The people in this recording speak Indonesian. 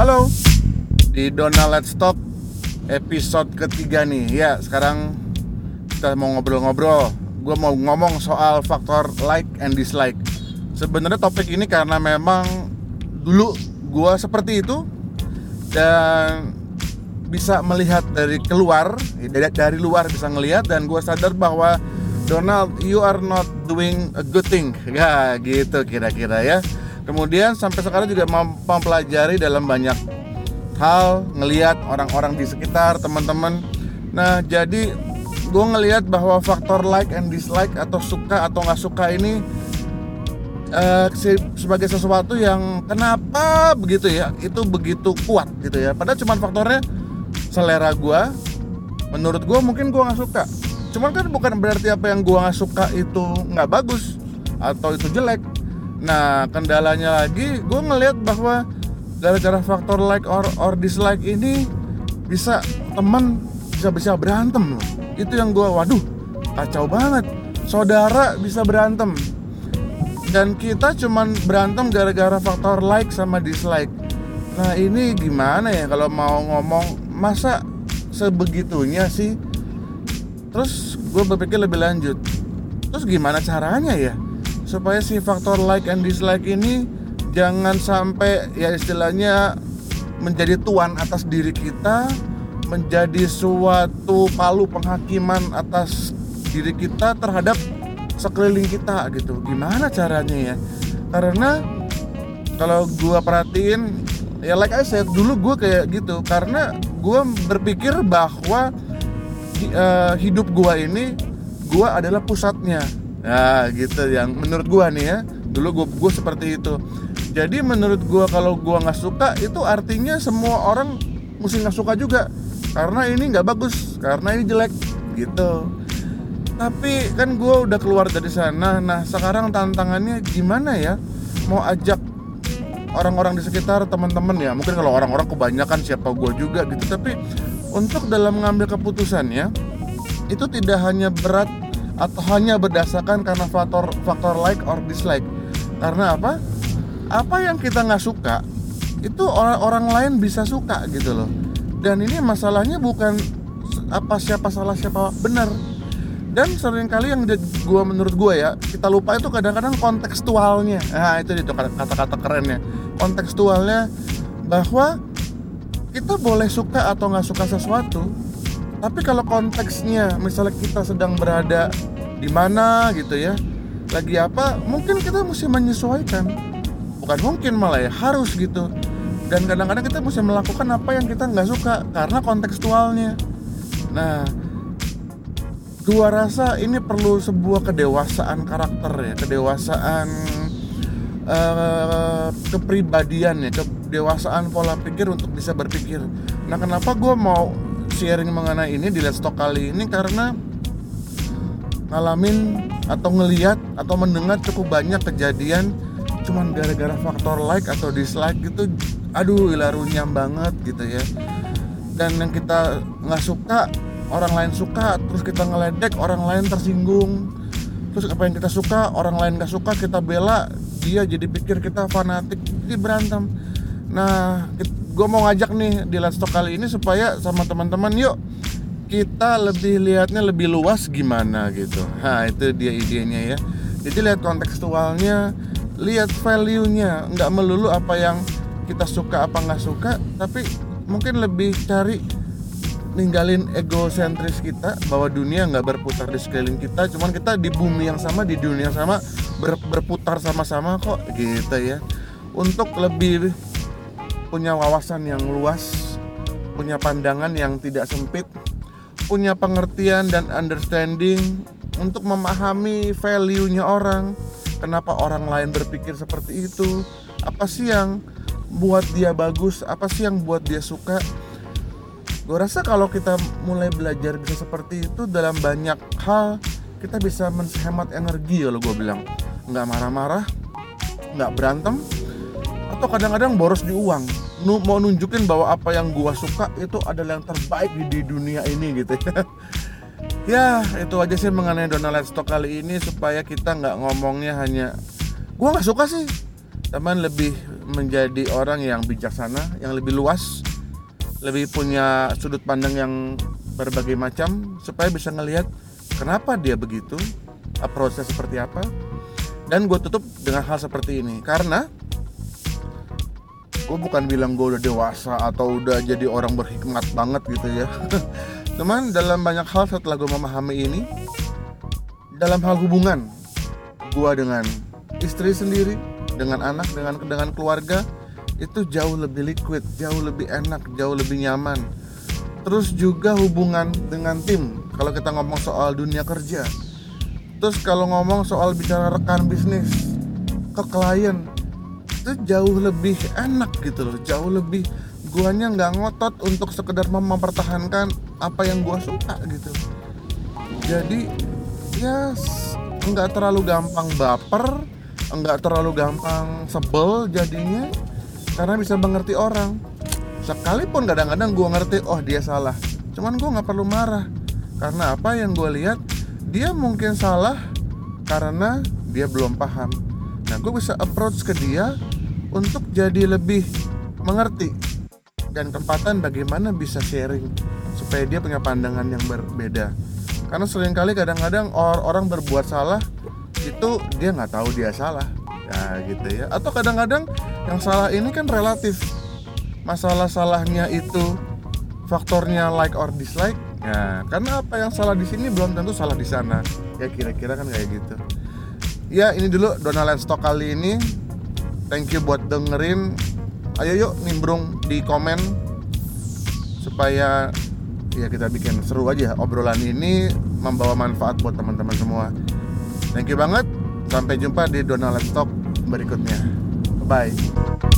Halo, di Donald Let's Talk episode ketiga nih. Ya, sekarang kita mau ngobrol-ngobrol. Gue mau ngomong soal faktor like and dislike. Sebenarnya topik ini karena memang dulu gue seperti itu Dan bisa melihat dari keluar, dari, dari luar bisa ngelihat Dan gue sadar bahwa Donald, you are not doing a good thing. Ya gitu kira-kira ya Kemudian sampai sekarang juga mempelajari dalam banyak hal ngelihat orang-orang di sekitar teman-teman. Nah jadi gue ngelihat bahwa faktor like and dislike atau suka atau nggak suka ini uh, sebagai sesuatu yang kenapa begitu ya itu begitu kuat gitu ya. Padahal cuma faktornya selera gue. Menurut gue mungkin gue nggak suka. Cuman kan bukan berarti apa yang gue nggak suka itu nggak bagus atau itu jelek Nah kendalanya lagi gue ngelihat bahwa gara-gara faktor like or, or dislike ini bisa teman bisa bisa berantem loh. Itu yang gue waduh kacau banget. Saudara bisa berantem dan kita cuman berantem gara-gara faktor like sama dislike. Nah ini gimana ya kalau mau ngomong masa sebegitunya sih? Terus gue berpikir lebih lanjut. Terus gimana caranya ya? Supaya si faktor like and dislike ini jangan sampai ya istilahnya menjadi tuan atas diri kita menjadi suatu palu penghakiman atas diri kita terhadap sekeliling kita gitu. Gimana caranya ya? Karena kalau gua perhatiin ya like I said dulu gue kayak gitu. Karena gue berpikir bahwa uh, hidup gua ini gua adalah pusatnya Nah gitu. Yang menurut gua nih ya Dulu gua, gua seperti itu. Jadi menurut gua kalau gua nggak suka Itu artinya semua orang mesti nggak suka juga. Karena ini nggak bagus Karena ini jelek Gitu. Tapi kan gua udah keluar dari sana. Nah sekarang tantangannya gimana ya? Mau ajak orang-orang di sekitar teman-teman ya. Mungkin kalau orang-orang kebanyakan siapa gua juga gitu. Tapi untuk dalam mengambil keputusannya Itu tidak hanya berat atau hanya berdasarkan karena faktor faktor like or dislike? Karena apa? Apa yang kita nggak suka itu orang-orang lain bisa suka gitu loh. Dan ini masalahnya bukan apa siapa salah siapa benar. Dan sering kali yang gua menurut gua ya kita lupa itu kadang-kadang kontekstualnya. Nah itu itu kata-kata kerennya. Kontekstualnya bahwa kita boleh suka atau nggak suka sesuatu tapi kalau konteksnya misalnya kita sedang berada di mana gitu ya lagi apa mungkin kita mesti menyesuaikan. Bukan mungkin malah ya harus gitu. Dan kadang-kadang kita mesti melakukan apa yang kita nggak suka karena kontekstualnya. Nah gua rasa ini perlu sebuah kedewasaan karakter ya kedewasaan uh, kepribadian ya kedewasaan pola pikir untuk bisa berpikir. Nah kenapa gua mau sharing mengenai ini di Let's Talk kali ini karena ngalamin atau ngeliat atau mendengar cukup banyak kejadian cuman gara-gara faktor like atau dislike gitu aduh ilarunyam banget gitu ya. Dan yang kita nggak suka orang lain suka terus kita ngeledek orang lain tersinggung. Terus apa yang kita suka orang lain nggak suka kita bela dia jadi pikir kita fanatik jadi berantem nah gue mau ngajak nih di Let's kali ini supaya sama teman-teman yuk kita lebih lihatnya lebih luas gimana gitu. Nah itu dia idenya ya. Jadi lihat kontekstualnya lihat value-nya. Nggak melulu apa yang kita suka apa nggak suka tapi mungkin lebih cari ninggalin egosentris kita bahwa dunia nggak berputar di sekeliling kita cuman kita di bumi yang sama di dunia yang sama ber, berputar sama-sama kok gitu ya. Untuk lebih punya wawasan yang luas punya pandangan yang tidak sempit punya pengertian dan understanding untuk memahami value-nya orang, kenapa orang lain berpikir seperti itu, apa sih yang buat dia bagus, apa sih yang buat dia suka. Gue rasa kalau kita mulai belajar bisa seperti itu dalam banyak hal, kita bisa menghemat energi kalau gue bilang. Nggak marah-marah, nggak berantem, atau kadang-kadang boros di uang nu mau nunjukin bahwa apa yang gua suka itu adalah yang terbaik di, di dunia ini gitu ya. Ya itu aja sih mengenai Donald Stock kali ini supaya kita nggak ngomongnya hanya gua nggak suka sih. Teman lebih menjadi orang yang bijaksana yang lebih luas lebih punya sudut pandang yang berbagai macam supaya bisa ngelihat kenapa dia begitu approach seperti apa. Dan gue tutup dengan hal seperti ini. Karena gue bukan bilang gue udah dewasa atau udah jadi orang berhikmat banget gitu ya. Cuman dalam banyak hal setelah gue memahami ini dalam hal hubungan gue dengan istri sendiri dengan anak dengan dengan keluarga itu jauh lebih liquid jauh lebih enak jauh lebih nyaman. Terus juga hubungan dengan tim. Kalau kita ngomong soal dunia kerja terus kalau ngomong soal bicara rekan bisnis ke klien itu jauh lebih enak gitu loh. Jauh lebih guanya nggak ngotot untuk sekedar mempertahankan apa yang gua suka gitu. Jadi ya nggak terlalu gampang baper nggak terlalu gampang sebel jadinya karena bisa mengerti orang. Sekalipun kadang-kadang gua ngerti oh dia salah. Cuman gua nggak perlu marah karena apa yang gue lihat dia mungkin salah karena dia belum paham. Nah, gue bisa approach ke dia untuk jadi lebih mengerti dan kesempatan bagaimana bisa sharing supaya dia punya pandangan yang berbeda. Karena sering kali kadang-kadang orang berbuat salah itu dia nggak tahu dia salah, ya gitu ya. Atau kadang-kadang yang salah ini kan relatif. Masalah salahnya itu faktornya like or dislike. Ya, karena apa yang salah di sini belum tentu salah di sana. Ya kira-kira kan kayak gitu ya ini dulu Donald Stock kali ini thank you buat dengerin. Ayo yuk nimbrung di komen. Supaya ya kita bikin seru aja obrolan ini membawa manfaat buat teman-teman semua. Thank you banget. Sampai jumpa di Donald Stock berikutnya. Bye